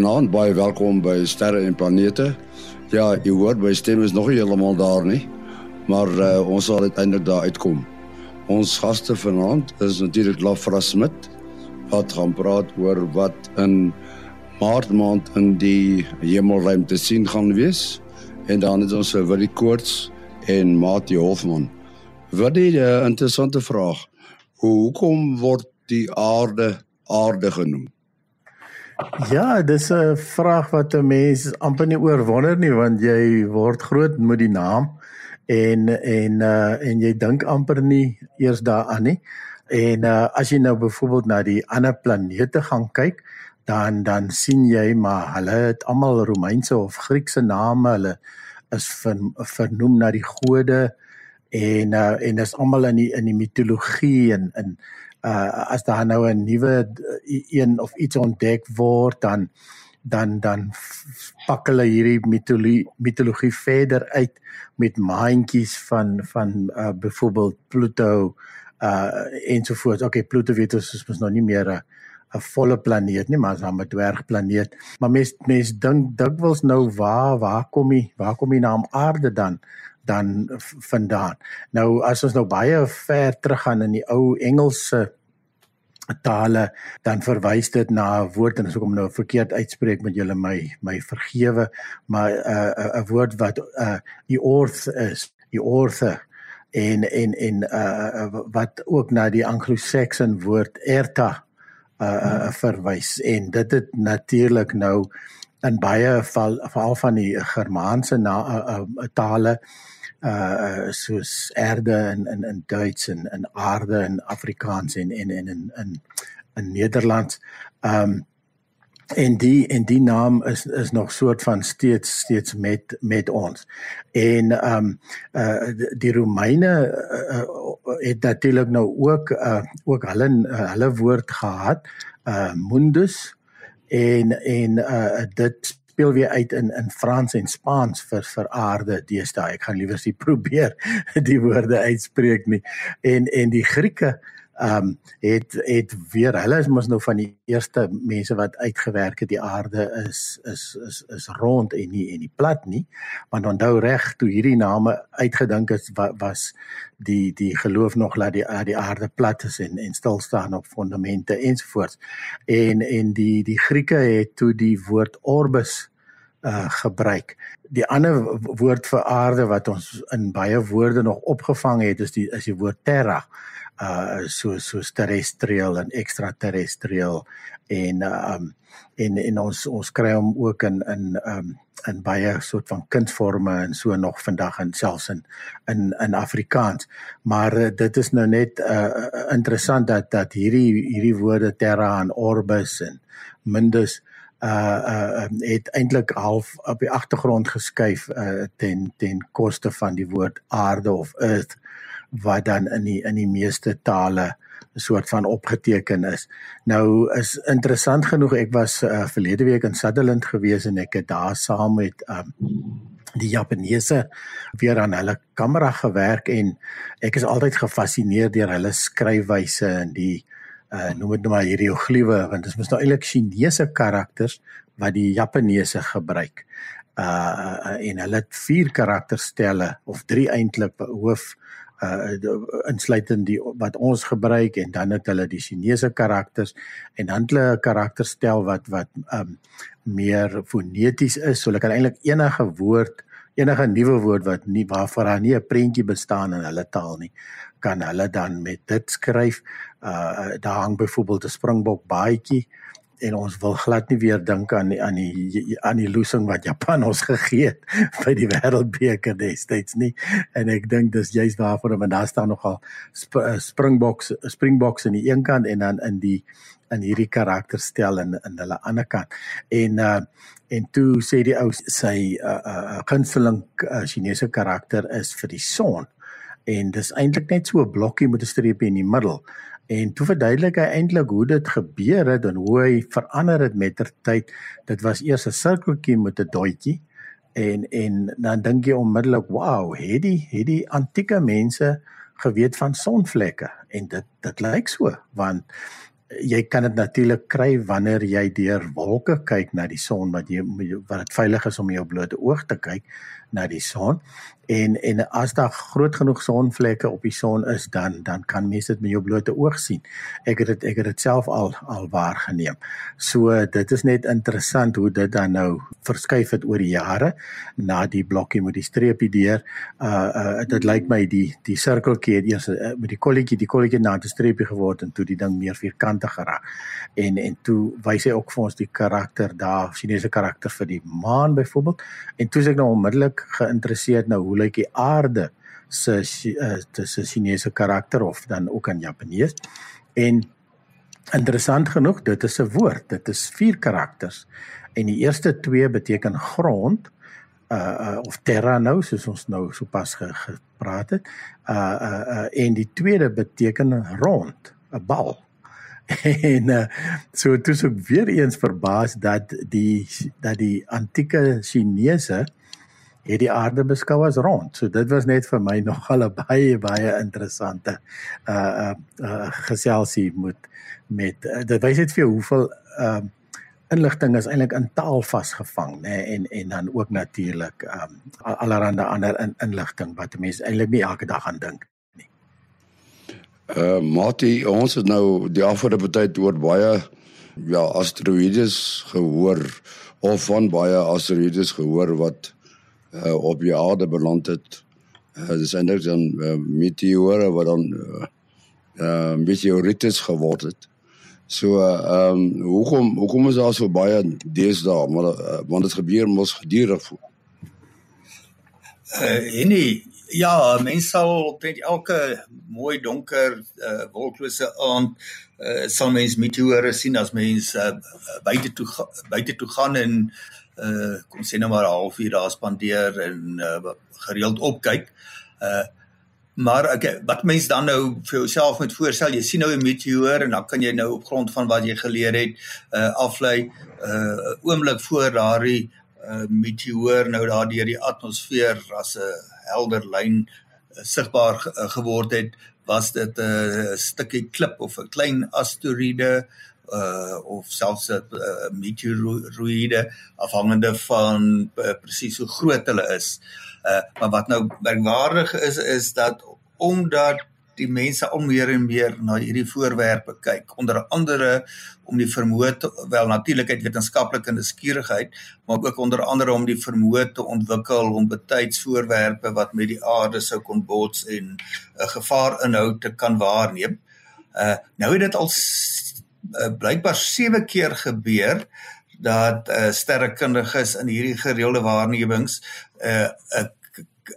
Goeienaand, baie welkom by Sterre en Planete. Ja, jy hoor my stem is nog nie heeltemal daar nie, maar uh, ons sal uiteindelik daar uitkom. Ons gaste vanaand is natuurlik Lafra Smit wat gaan praat oor wat in Maart maand in die hemelruim te sien gaan wees. En dan het ons vir Willie Koorts en Mati Hofman. Wat 'n uh, interessante vraag. Hoe hoekom word die aarde aarde genoem? Ja, dis 'n vraag wat 'n mens amper nie oor wonder nie want jy word groot met die naam en en uh en jy dink amper nie eers daaraan nie. En uh as jy nou byvoorbeeld na die ander planete gaan kyk, dan dan sien jy maar hulle het almal Romeinse of Griekse name, hulle is ver, vernoem na die gode en uh en is almal in die in die mitologie en in uh as daar nou 'n nuwe een of iets ontdek word dan dan dan pak hulle hierdie mitologie mitologie verder uit met maandjies van van uh byvoorbeeld Pluto uh ensovoorts. Okay, Pluto weet ons is mos nog nie meer 'n 'n volle planeet nie, maar is 'n dwergplaneet. Maar mens mens dink dikwels nou waar waar kom die waar kom die naam aarde dan? Dan vandaan. Nou as ons nou baie ver teruggaan in die ou Engelse tale dan verwys dit na 'n woord en as ek hom nou verkeerd uitspreek met julle my my vergewe maar 'n uh, 'n woord wat 'n uh, die orth is die orthe en en en uh, wat ook na die Anglo-Saxon woord erta uh, uh, verwys en dit het natuurlik nou in baie val veral van die Germaanse na uh, uh, tale uh soos erde in in in Duits en in aarde in Afrikaans en en en in in in Nederlands. Um en die en die naam is is nog soort van steeds steeds met met ons. En um uh die Romeine uh, het natuurlik nou ook uh ook hulle uh, hulle woord gehad uh mundus en en uh dit speel weer uit in in Frans en Spaans vir vir aarde deesdae. Ek gaan liewer sê probeer die woorde uitspreek nie. En en die Grieke ehm um, het het weer hulle is mos nou van die eerste mense wat uitgewerk het die aarde is is is is rond en nie en nie plat nie. Want onthou reg toe hierdie name uitgedink is wa, was die die geloof nog dat die die aarde plat is en en stil staan op fondamente ensovoorts. En en die die Grieke het toe die woord orbis uh gebruik. Die ander woord vir aarde wat ons in baie woorde nog opgevang het is die is die woord terra uh so so terrestrial en extraterrestrial en um en en ons ons kry hom ook in in um in baie soort van kunsvorme en so nog vandag en selfs in in in Afrikaans. Maar uh, dit is nou net uh interessant dat dat hierdie hierdie woorde terra en orbis en mundus uh uh het eintlik half op die agtergrond geskuif uh ten ten koste van die woord aarde of earth wat dan in die in die meeste tale 'n soort van opgeteken is. Nou is interessant genoeg ek was uh, verlede week in Sutherland gewees en ek het daar saam met um, die Japaneese weer aan hulle kamera gewerk en ek is altyd gefassineer deur hulle skryfwyse en die uh, noem dit nou maar hieroglife want dit is mos nou eintlik Chinese karakters wat die Japaneese gebruik. Uh en hulle het vier karakterstelle of drie eintlik hoof uh insluitend die wat ons gebruik en dan het hulle die Chinese karakters en dan hulle 'n karakterstel wat wat um meer foneties is. So hulle kan eintlik enige woord, enige nuwe woord wat nie waarvoor daar nie 'n prentjie bestaan in hulle taal nie, kan hulle dan met dit skryf. Uh daar hang byvoorbeeld 'n springbok baadjie en ons wil glad nie weer dink aan die, aan die aan die losing wat Japan ons gegee het by die wêreldbeker destyds nie. En ek dink dis juist waarvoor want daar staan nogal sp eh, springboks springboks aan die een kant en dan in die in hierdie karakterstel in in hulle ander kant. En uh en toe sê die ou sy uh uh gunsteling uh, Chinese karakter is vir die son. En dis eintlik net so 'n blokkie met 'n streepie in die middel En toe verduidelik hy eintlik hoe dit gebeur het en hoe hy verander het met ter tyd. Dit was eers 'n sirkeltjie met 'n doetjie en en dan dink jy onmiddellik, "Wow, het die het die antieke mense geweet van sonvlekke?" En dit dit lyk so, want jy kan dit natuurlik kry wanneer jy deur wolke kyk na die son wat jy wat dit veilig is om jou blote oog te kyk na die son en en as daar groot genoeg sonvlekke op die son is dan dan kan mense dit met jou blote oog sien. Ek het dit ek het dit self al al waargeneem. So dit is net interessant hoe dit dan nou verskuif het oor die jare na die blokkie met die streepie deur. Uh uh dit lyk my die die sirkeltjie het eers uh, met die kolletjie die kolletjie na 'n streepie geword en toe die ding meer vierkantig geraak. En en toe wys hy ook vir ons die karakter daar, Chinese karakter vir die maan byvoorbeeld. En toe is ek nou onmiddellik geïnteresseerd nou hoe lyk die aarde se uh, se Chinese karakter of dan ook in Japanees. En interessant genoeg, dit is 'n woord. Dit is vier karakters. En die eerste twee beteken grond uh, uh of terra nou soos ons nou sopas ge, gepraat het. Uh uh, uh en die tweede beteken rond, 'n bal. en uh, so toe sou weer eens verbaas dat die dat die antieke Chinese het die aarde beskou as rond. So dit was net vir my nogal 'n baie baie interessante uh uh, geselsie met met uh, dit wys net vir jou hoeveel uh inligting is eintlik in taal vasgevang nê nee, en en dan ook natuurlik um allerlei ander in, inligting wat mense eintlik nie elke dag aan dink. Uh Mati, ons het nou die afgelope tyd oor baie ja asteroïdes gehoor of van baie asteroïdes gehoor wat uh, op die aarde beland het. Uh, dis eintlik dan uh, meteore wat dan uh, uh, meteorites geword het. So ehm um, hoekom hoekom is daar so baie deesdae maar uh, want dit gebeur mos gedurig. Uh, nee, ja, mense sal met elke mooi donker uh, wolklose aand uh, sal mens meteore sien as mens uh, buite toe buite toe gaan en uh kom sê nou maar 'n halfuur daar spandeer en uh gereeld opkyk. Uh maar okay, wat mense dan nou vir jouself moet voorstel, jy sien nou 'n meteoor en dan kan jy nou op grond van wat jy geleer het uh aflei uh oomblik voor daardie uh meteoor nou daar deur die atmosfeer as 'n helder lyn uh, sigbaar uh, geword het, was dit 'n uh, stukkie klip of 'n klein asteroïde uh of selfs 'n uh, meteoroïde afhangende van uh, presies hoe groot hulle is. Uh maar wat nou merkwaardig is is dat omdat die mense al meer en meer na hierdie voorwerpe kyk onder andere om die vermoë te wel natuurlikheid wetenskaplike nuuskierigheid maar ook onder andere om die vermoë te ontwikkel om betyds voorwerpe wat met die aarde sou kon bots en 'n uh, gevaar inhou te kan waarneem. Uh nou het dit al uh, blykbaar 7 keer gebeur dat uh, sterrekundiges in hierdie gereelde waarnemings 'n uh, 'n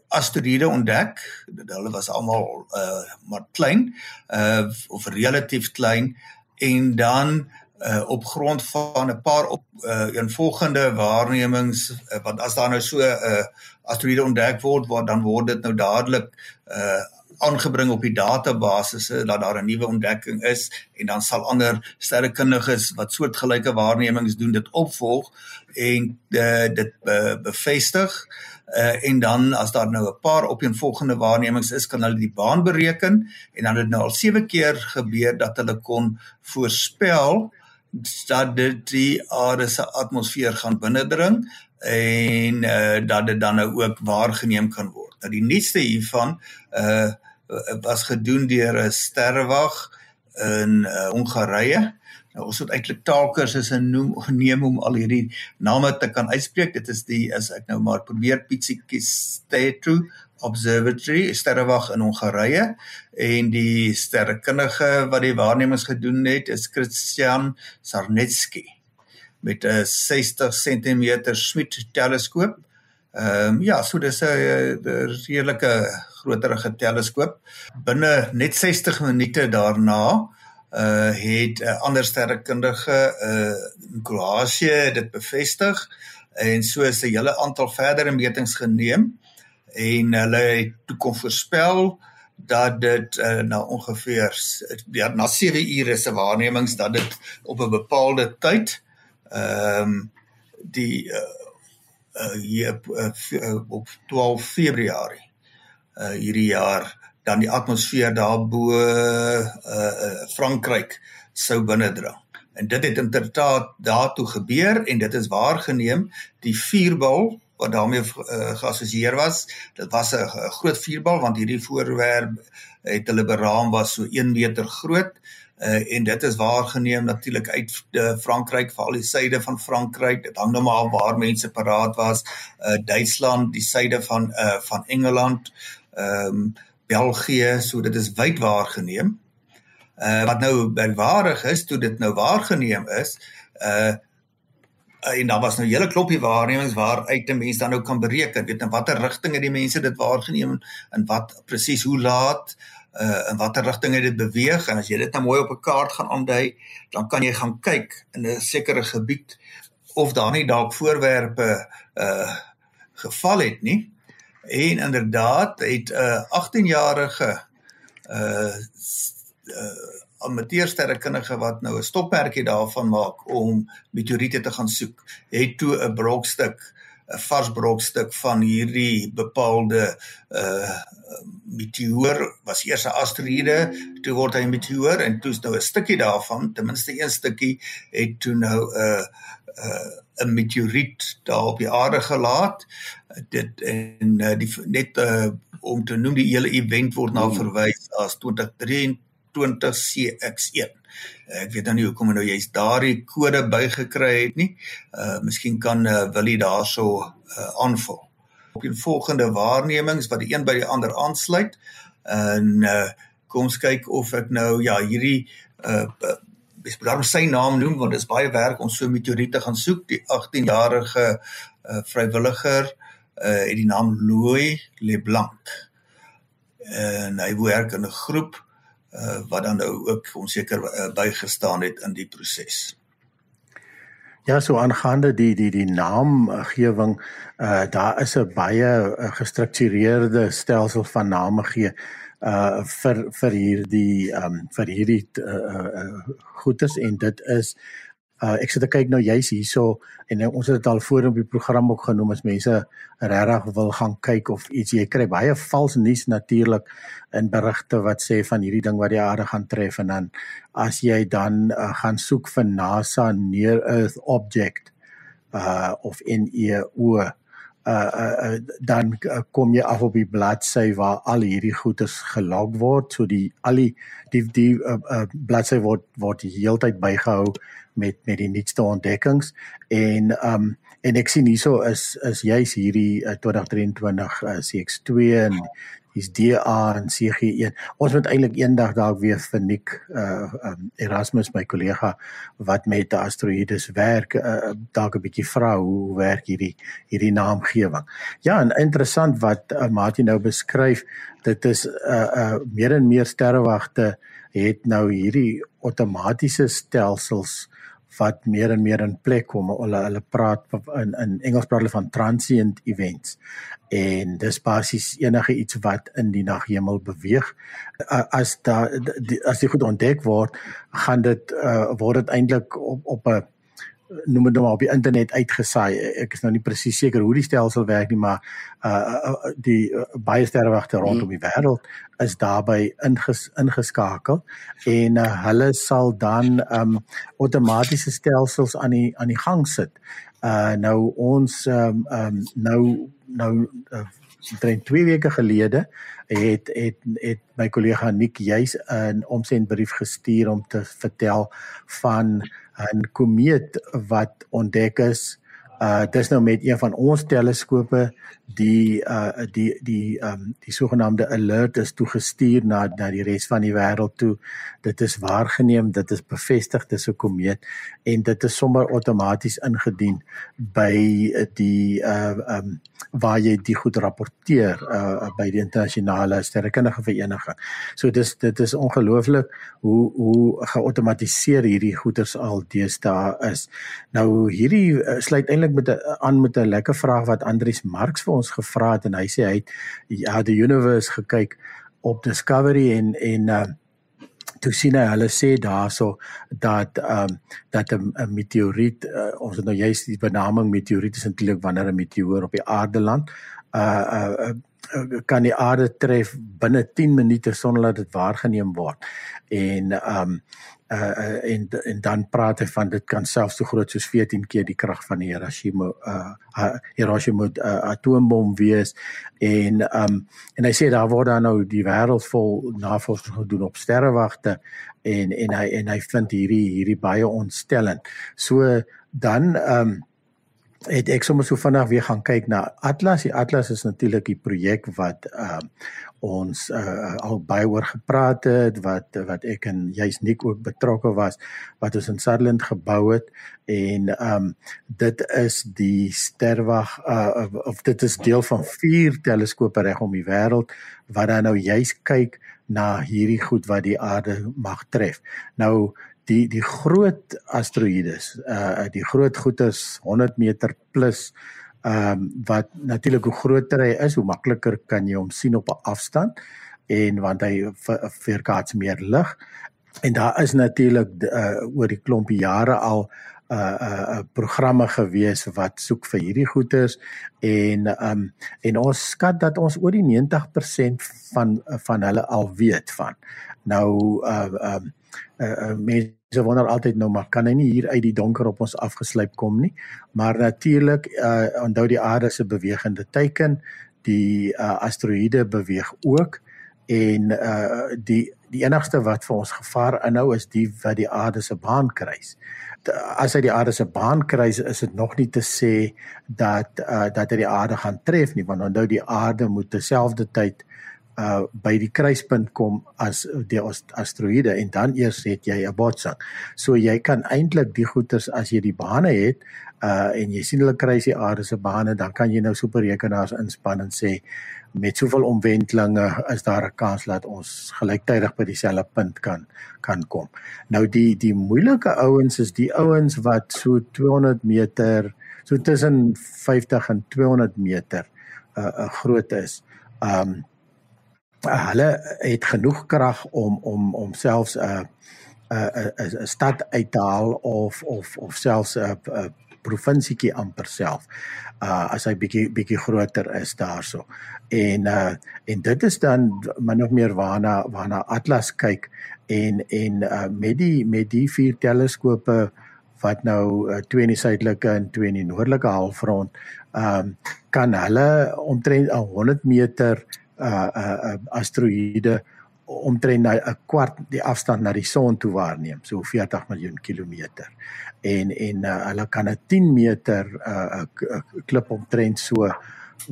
asteroïde ontdek. Hulle was almal uh maar klein uh of relatief klein en dan uh op grond van 'n paar op uh een volgende waarnemings uh, want as daar nou so 'n uh, asteroïde ontdek word, word dan word dit nou dadelik uh aangebring op die databasisse dat daar 'n nuwe ontdekking is en dan sal ander sterrekundiges wat soortgelyke waarnemings doen dit opvolg en uh, dit uh, bevestig uh, en dan as daar nou 'n paar opeenvolgende waarnemings is kan hulle die baan bereken en dan het nou al 7 keer gebeur dat hulle kon voorspel dat dit die aarde se atmosfeer gaan binnendring en uh, dat dit dan nou ook waargeneem kan word. Nou die nuutste hiervan uh was gedoen deur 'n sterrewag in uh, Hongarye. Nou ons het eintlik taalkursusse noem geneem om al hierdie name te kan uitspreek. Dit is die as ek nou maar probeer Pitsikistetu Observatory, sterrewag in Hongarye en die sterrekundige wat die waarnemings gedoen het is Christian Sarnecki met 'n 60 cm Schmidt teleskoop. Ehm um, ja, so dis 'n redelike groterige teleskoop. Binne net 60 minute daarna uh het 'n uh, ander sterrekundige uh in Kroasie dit bevestig en so is 'n hele aantal verdere metings geneem en hulle het toe kon voorspel dat dit uh, na ongeveer ja, na 7 ure se waarnemings dat dit op 'n bepaalde tyd ehm um, die uh, uh hier uh, uh, op 12 Februarie uh hierdie jaar dan die atmosfeer daar bo uh, uh Frankryk sou binnendring. En dit het inderdaad daartoe gebeur en dit is waargeneem die vuurbal wat daarmee uh, geassosieer was. Dit was 'n groot vuurbal want hierdie voorwerp het hulle beraam was so 1 meter groot uh, en dit is waargeneem natuurlik uit uh, Frankryk veral die suide van Frankryk. Dit hang nou maar waar mense paraat was. Uh, Duitsland die suide van uh, van Engeland. Ehm um, België so dit is wyd waargeneem. Uh, wat nou belwarig is toe dit nou waargeneem is uh en daar was nou hele kloppie waarnemings waar uit 'n mens dan nou kan bereken. Weet in watter rigting het die mense dit waargeneem en wat presies hoe laat uh in watter rigting dit beweeg en as jy dit nou mooi op 'n kaart gaan aandui dan kan jy gaan kyk in 'n sekere gebied of daar nie dalk voorwerpe uh geval het nie. En inderdaad het 'n uh, 18-jarige uh uh amateursterrekundige wat nou 'n stoppertjie daarvan maak om meteoriete te gaan soek, het toe 'n brokstuk 'n vars brokstuk van hierdie bepaalde uh meteoor was eers 'n asteroïde, toe word hy 'n meteoor en toe is nou 'n stukkie daarvan, ten minste een stukkie het toe nou 'n uh, 'n uh, meteoriet daar op die aarde gelaat. Dit en uh, die net uh, om te noem die hele event word na verwys as 2023 20CX1. Ek weet nou nie hoekom nou jy's daardie kode bygekry het nie. Uh miskien kan uh, Willie daarso uh, aanvul. Op die volgende waarnemings wat die een by die ander aansluit en uh kom ons kyk of ek nou ja hierdie uh bes daarom sy naam noem want dit is baie werk om so meteoriete gaan soek. Die 18-jarige uh vrywilliger uh het die naam Louis Leblanc. En hy werk in 'n groep uh, wat dan nou ook onseker uh, bygestaan het in die proses. Ja, so aangaande die die die naamgewing, uh daar is 'n baie gestruktureerde stelsel van name gee uh vir vir hierdie um vir hierdie uh, uh goedes en dit is Uh ek sit te kyk nou juis hierso en nou, ons het dit al voor op die program ook genoem as mense regtig wil gaan kyk of iets. Jy kry baie vals nuus natuurlik in berigte wat sê van hierdie ding wat die aarde gaan tref en dan as jy dan uh, gaan soek vir NASA near earth object uh of NEO uh, uh dan uh, kom jy af op die bladsy waar al hierdie goeders gelog word. So die al die die, die uh, uh, bladsy word word die heeltyd bygehou met met die nuutste ontdekkings en um en ek sien hierso is is juis hierdie uh, 2023 uh, CX2 en hier's DA en CG1. Ons moet eintlik eendag dalk weer vir Nick uh um, Erasmus my kollega wat met asteroïdes werk uh, dalk 'n bietjie vra hoe werk hierdie hierdie naamgewing. Ja, en interessant wat uh, Martin nou beskryf, dit is uh uh meer en meer sterrewagte het nou hierdie outomatiese stelsels wat meer en meer in plek kom. Hulle hulle praat in in Engels praat hulle van transient events. En dis basies enige iets wat in die naghemel beweeg. As da as dit goed ontdek word, gaan dit uh, word dit eintlik op op 'n noem dit nou maar op die internet uitgesaai. Ek is nou nie presies seker hoe die stelsel werk nie, maar uh die uh, baie sterrewagte rondom die wêreld is daarbey inges, ingeskakel en uh, hulle sal dan um outomatiese stelsels aan die aan die gang sit. Uh nou ons um um nou nou uh, omtrent 2 weke gelede het het het my kollega Nick juis 'n omsendbrief gestuur om te vertel van 'n komeet wat ontdek is. Uh dis nou met een van ons teleskope die uh die die um die sogenaamde alert is toegestuur na na die res van die wêreld toe. Dit is waargeneem, dit is bevestig dis 'n komeet en dit is sommer outomaties ingedien by die uh um waar jy die goed rapporteer uh by die internasionale sterrekundige vereniging. So dis dit is ongelooflik hoe hoe geautomatiseer hierdie goeters al deesdae is. Nou hierdie uh, sluit eintlik met 'n aan met 'n lekker vraag wat Andries Marx vir ons gevra het en hy sê hy het ja die universe gekyk op Discovery en en uh toe sien hy hulle sê daarso dat ehm um, dat 'n meteoriet uh, ons het nou juist die benaming meteoriet is eintlik wanneer 'n meteoor op die aarde land uh uh, uh kan die aarde tref binne 10 minute sonder dat dit waargeneem word. En ehm um, uh en en dan praat hy van dit kan selfs so groot soos 14 keer die krag van Hiroshima uh Hiroshima uh, atoombom wees en um en hy sê daar word dan nou die wêreld vol navorsing gedoen op sterrewagte en en hy en hy vind hierdie hierdie baie ontstellend. So dan um het ek sommer so vinnig weer gaan kyk na Atlas. Die Atlas is natuurlik die projek wat uh, ons uh, al baie oor gepraat het wat wat ek en jy's Nik ook betrokke was wat ons in Sutherland gebou het en ehm um, dit is die sterwag uh, of dit is deel van vier teleskope reg om die wêreld wat dan nou juis kyk na hierdie goed wat die aarde mag tref. Nou die die groot asteroïdes uh die groot goeters 100 meter plus ehm um, wat natuurlik hoe groter hy is hoe makliker kan jy hom sien op 'n afstand en want hy verkaats meer lig en daar is natuurlik uh oor die klompie jare al uh uh, uh programme gewees wat soek vir hierdie goeters en um en ons skat dat ons oor die 90% van van hulle al weet van. Nou uh um uh, uh, mense wonder altyd nou maar kan hy nie hier uit die donker op ons afgeslyp kom nie? Maar natuurlik uh, onthou die aarde se bewegende teiken die uh, asteroïde beweeg ook en uh, die die enigste wat vir ons gevaar inhou is die wat die aarde se baan kruis. As hy die aarde se baan kruis is dit nog nie te sê dat uh, dat hy die aarde gaan tref nie want onthou die aarde moet terselfdertyd uh by die kruispunt kom as die asteroïde en dan eers het jy 'n botsing. So jy kan eintlik die goeters as jy die bane het uh en jy sien hulle kruis die aarde se bane, dan kan jy nou superrekenaars inspann en sê met soveel omwentelinge is daar 'n kans dat ons gelyktydig by dieselfde punt kan kan kom. Nou die die moeilike ouens is die ouens wat so 200 meter, so tussen 50 en 200 meter uh, uh groot is. Um hulle het genoeg krag om om om selfs 'n 'n 'n stad uit te haal of of of selfs 'n 'n provinsietjie amper self. Uh as hy bietjie bietjie groter is daarso. En uh en dit is dan min of meer waarna waarna Atlas kyk en en uh met die met die vier teleskope wat nou uh, twee in die suidelike en twee in die noordelike halfrond ehm um, kan hulle omtrent 100 meter uh uh, uh asteroïde omtrent 'n kwart die afstand na die son toe waarneem, so 40 miljoen kilometer. En en uh, hulle kan 'n 10 meter uh 'n klip omtrent so 'n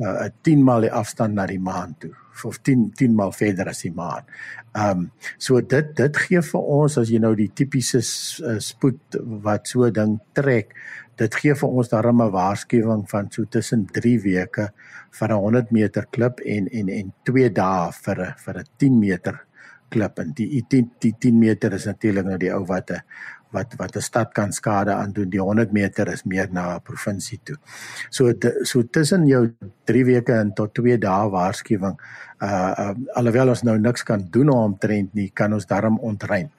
uh, 10 maal die afstand na die maan toe of 10 10 maal verder as die maan. Ehm um, so dit dit gee vir ons as jy nou die tipiese uh, spoed wat so ding trek, dit gee vir ons darem 'n waarskuwing van so tussen 3 weke vir 'n 100 meter klip en en en 2 dae vir 'n vir 'n 10 meter klip en die 10 die 10 meter is natuurlik nou die ou wat 'n wat wat 'n stad kan skade aan doen die 100 meter is meer na 'n provinsie toe. So so tussen jou 3 weke en tot 2 dae waarskuwing uh, uh alhoewel ons nou niks kan doen om trend nie kan ons darm ontruim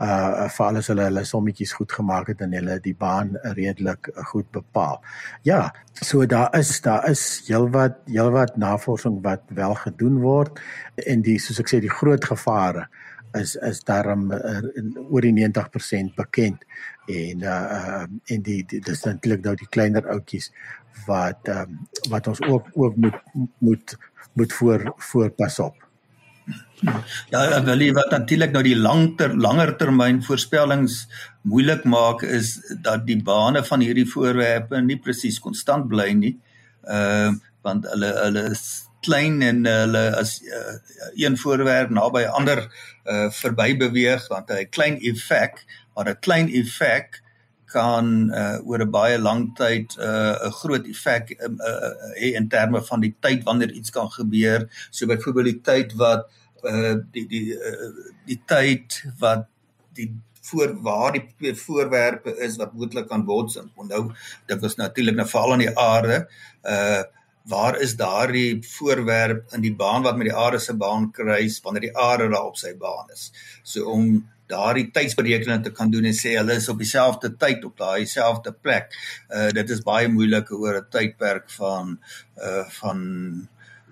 uh vir alles hulle hulle sommetjies goed gemaak het en hulle die baan redelik goed bepaal. Ja, so daar is daar is heelwat heelwat navorsing wat wel gedoen word en die soos ek sê die groot gevare is is daarom uh, oor die 90% bekend en uh en die, die dis eintlik nou die kleiner oudjies wat um, wat ons ook ook moet moet moet voor voorpas op. Ja, jy wat natuurlik nou die langter langer termyn voorspellings moeilik maak is dat die bane van hierdie voorwerpe nie presies konstant bly nie. Ehm uh, want hulle hulle is klein en hulle as uh, een voorwerp naby ander uh, verby beweeg want hy 'n klein effek, maar 'n klein effek kan uh, oor 'n baie lang tyd 'n uh, groot effek hê uh, uh, in terme van die tyd wanneer iets kan gebeur. So byvoorbeeld die tyd wat uh die die uh, die tyd wat die voor waar die voorwerpe is wat moontlik kan bots onthou dit was natuurlik nou veral aan die aarde uh waar is daardie voorwerp in die baan wat met die aarde se baan kruis wanneer die aarde daar op sy baan is so om daardie tydsberekening te kan doen en sê hulle is op dieselfde tyd op daai selfde plek uh dit is baie moeilik oor 'n tydperk van uh van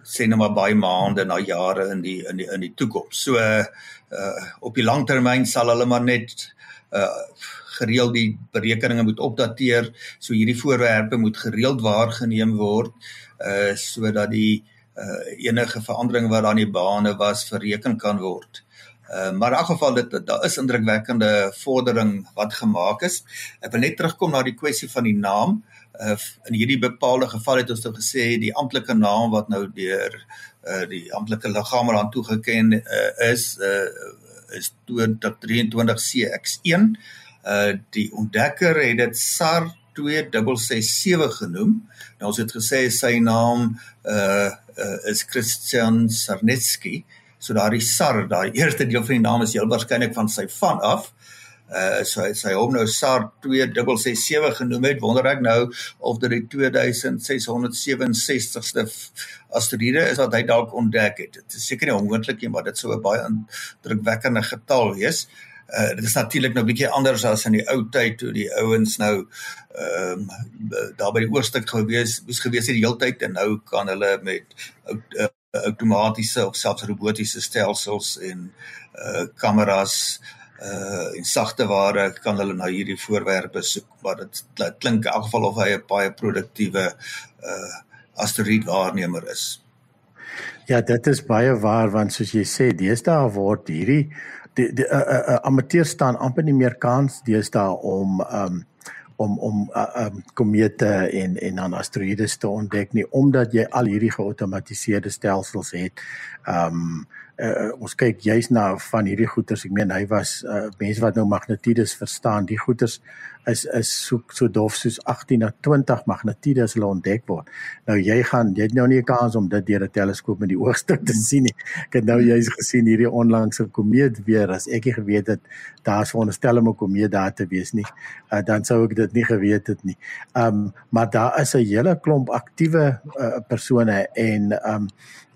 sê net maar baie maande na jare in die in die in die toekoms. So uh op die langtermyn sal hulle maar net uh gereeld die berekeninge moet opdateer. So hierdie voorwerpe moet gereeld waargeneem word uh sodat die uh enige verandering wat daar in die bane was verreken kan word. Uh, maar in geval dit daar is indrukwekkende vordering wat gemaak is. Ek wil net terugkom na die kwessie van die naam. Uh, in hierdie bepaalde geval het ons nou gesê die amptelike naam wat nou deur uh, die amptelike liggame aan toegeken uh, is uh, is 2023 CX1. Uh die ontdekker het dit SAR 2667 genoem. Nou ons het gesê sy naam uh, uh is Christian Sarnetsky. So daardie SAR, daai eerste deel van die naam is heel waarskynlik van sy van af. Uh so sy hom nou SAR 2667 genoem het. Wonder ek nou of dit die 2667ste asteroïde is wat hy dalk ontdek het. Dit is seker nie onmoontlik nie, maar dit sou 'n baie indrukwekkende getal wees. Uh dit is natuurlik nou bietjie anders as in die ou tyd toe die ouens nou ehm um, daar by die oorstuk gewees moes gewees het die hele tyd en nou kan hulle met uh, outomatiese of selfs robotiese stelsels en uh kameras uh en sagte ware kan hulle na hierdie voorwerpe soek maar dit klink in elk geval of hy 'n baie produktiewe uh asteroïde waarnemer is. Ja, dit is baie waar want soos jy sê, deesdae word hierdie die, die uh, uh, uh, amateurs staan amper nie meer kans deesdae om um om om uh, um komete en en dan asteroïdes te ontdek nie omdat jy al hierdie geautomatiseerde stelsels het. Um uh, ons kyk juis na van hierdie goeters. Ek meen hy was uh, mense wat nou magnetiedes verstaan. Die goeters is is so so dof soos 18 na 20 magnetiedes hulle ontdek word. Nou jy gaan jy het nou nie 'n kans om dit deur 'n teleskoop met die oogstuk te sien nie. Ek het nou juis gesien hierdie onlangse komeet weer as ek nie geweet het daar's veronderstel om 'n komeet daar te wees nie. Uh, dan sou ek dit nie geweet het nie. Um maar daar is 'n hele klomp aktiewe uh, persone en um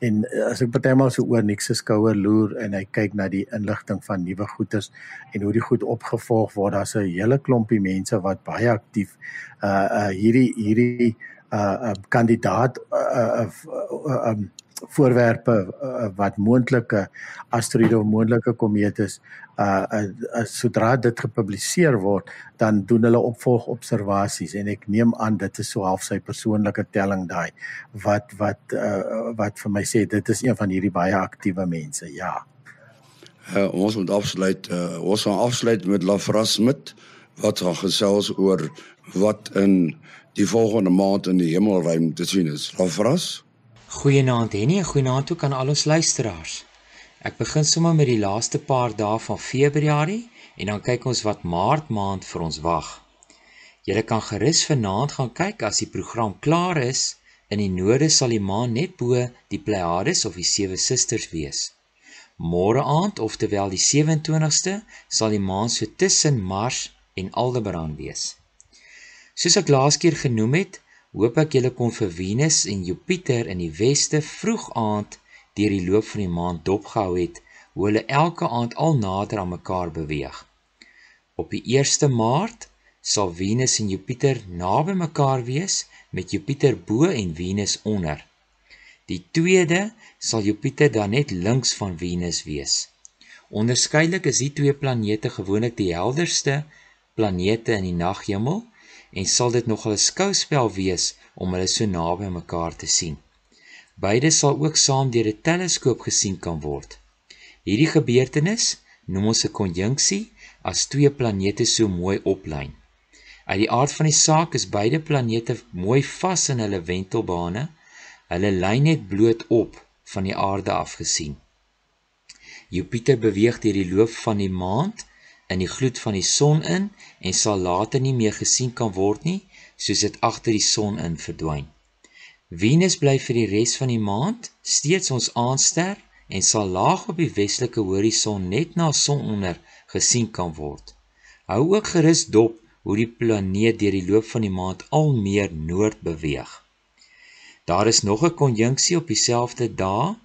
en eh, as ek partymal so oor se skouer loer en hy kyk na die inligting van nuwe goederes en hoe die goed opgevolg word daar's 'n hele klompie mense wat baie aktief uh uh hierdie hierdie uh, uh kandidaat uh, uh, uh um voorwerpe uh, wat moontlike asteroïde of moontlike komete is uh, uh, uh sodra dit gepubliseer word dan doen hulle opvolg observasies en ek neem aan dit is so half sy persoonlike telling daai wat wat uh, wat vir my sê dit is een van hierdie baie aktiewe mense ja. Uh, ons moet afsluit uh, ons gaan afsluit met Lafras Smit wat gaan gesels oor wat in die volgende maand in die hemelruim te sien is. Lafras Goeienaand Henny en goeienaand ook aan al ons luisteraars. Ek begin sommer met die laaste paar dae van Februarie en dan kyk ons wat Maart maand vir ons wag. Julle kan gerus vanaand gaan kyk as die program klaar is. In die noorde sal die maan net bo die Pleiades of die sewe susters wees. Môre aand, oftelwel die 27ste, sal die maan so tussen Mars en Aldebaran wees. Soos ek laas keer genoem het, hoop ek julle kon vir Venus en Jupiter in die weste vroeg aand deur die loop van die maand dopgehou het hoe hulle elke aand al nader aan mekaar beweeg. Op die 1ste Maart sal Venus en Jupiter naby mekaar wees met Jupiter bo en Venus onder. Die 2de sal Jupiter dan net links van Venus wees. Onderskeidelik is die twee planete gewoonlik die helderste planete in die naghemel en sal dit nogal 'n skouspel wees om hulle so naby mekaar te sien. Beide sal ook saam deur 'n teleskoop gesien kan word. Hierdie gebeurtenis noem ons 'n konjunksie as twee planete so mooi oplyn. Uit die aard van die saak is beide planete mooi vas in hulle wentelbane. Hulle lyn net bloot op van die aarde af gesien. Jupiter beweeg deur die loop van die maand in die gloed van die son in en sal later nie meer gesien kan word nie soos dit agter die son in verdwyn. Venus bly vir die res van die maand steeds ons aandster en sal laag op die westelike horison net na sononder gesien kan word. Hou ook gerus dop hoe die planeet deur die loop van die maand al meer noord beweeg. Daar is nog 'n konjunksie op dieselfde dag,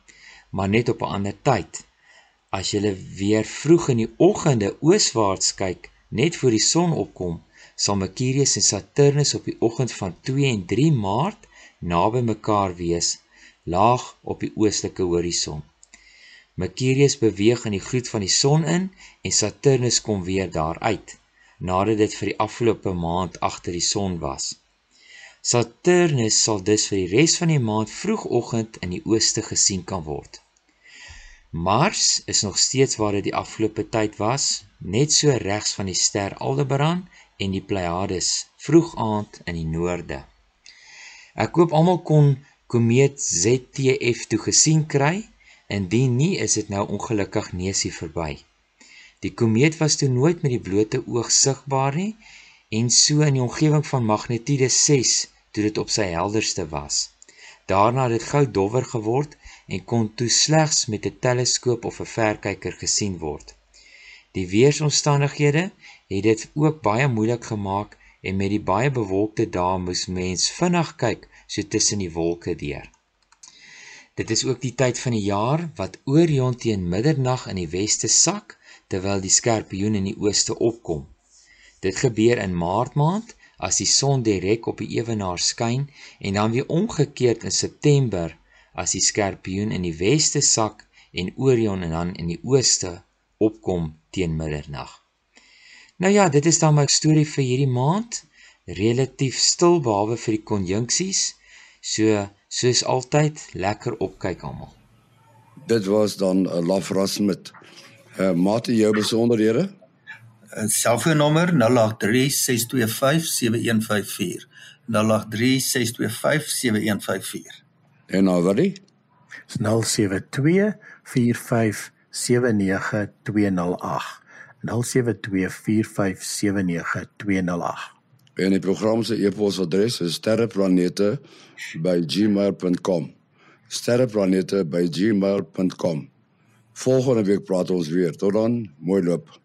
maar net op 'n ander tyd. As jy weer vroeg in die oggende ooswaarts kyk, net voor die son opkom, sal Mercurius en Saturnus op die oggend van 2 en 3 Maart naby mekaar wees, laag op die oostelike horison. Mercurius beweeg in die gloed van die son in en Saturnus kom weer daaruit nadat dit vir die afgelope maand agter die son was. Saturnus sal dus vir die res van die maand vroegoggend in die ooste gesien kan word. Mars is nog steeds waar dit die afgelope tyd was, net so regs van die ster Aldebaran en die Pleiades vroeg aand in die noorde. Ek hoop almal kon komeet ZTF toe gesien kry. Indien nie, is dit nou ongelukkig neusie verby. Die komeet was toe nooit met die blote oog sigbaar nie en so in die omgewing van magnitude 6 toe dit op sy helderste was. Daarna het dit gou dowwer geword en kon toe slegs met 'n teleskoop of 'n verkyker gesien word. Die weeromstandighede het dit ook baie moeilik gemaak en met die baie bewolkte dae moes mens vinnig kyk so tussen die wolke deur. Dit is ook die tyd van die jaar wat Orion teen middernag in die weste sak terwyl die skorpioen in die ooste opkom. Dit gebeur in Maart maand as die son direk op die ewenaar skyn en dan weer omgekeerd in September as die skorpioen in die weste sak en Orion en dan in die ooste opkom teen middernag. Nou ja, dit is dan my storie vir hierdie maand. Relatief stil behalwe vir die konjunksies. So soos altyd lekker opkyk almal. Dit was dan 'n uh, lafras met uh, mate jou besonderhede. 'n Selfoonnommer 0836257154. 0836257154. En nou wat die? 0724579208. 0724579208. En die program se e-posadres is sterreplanete@gmail.com. sterreplanete@gmail.com. Volgende week praat ons weer. Tot dan, mooi loop.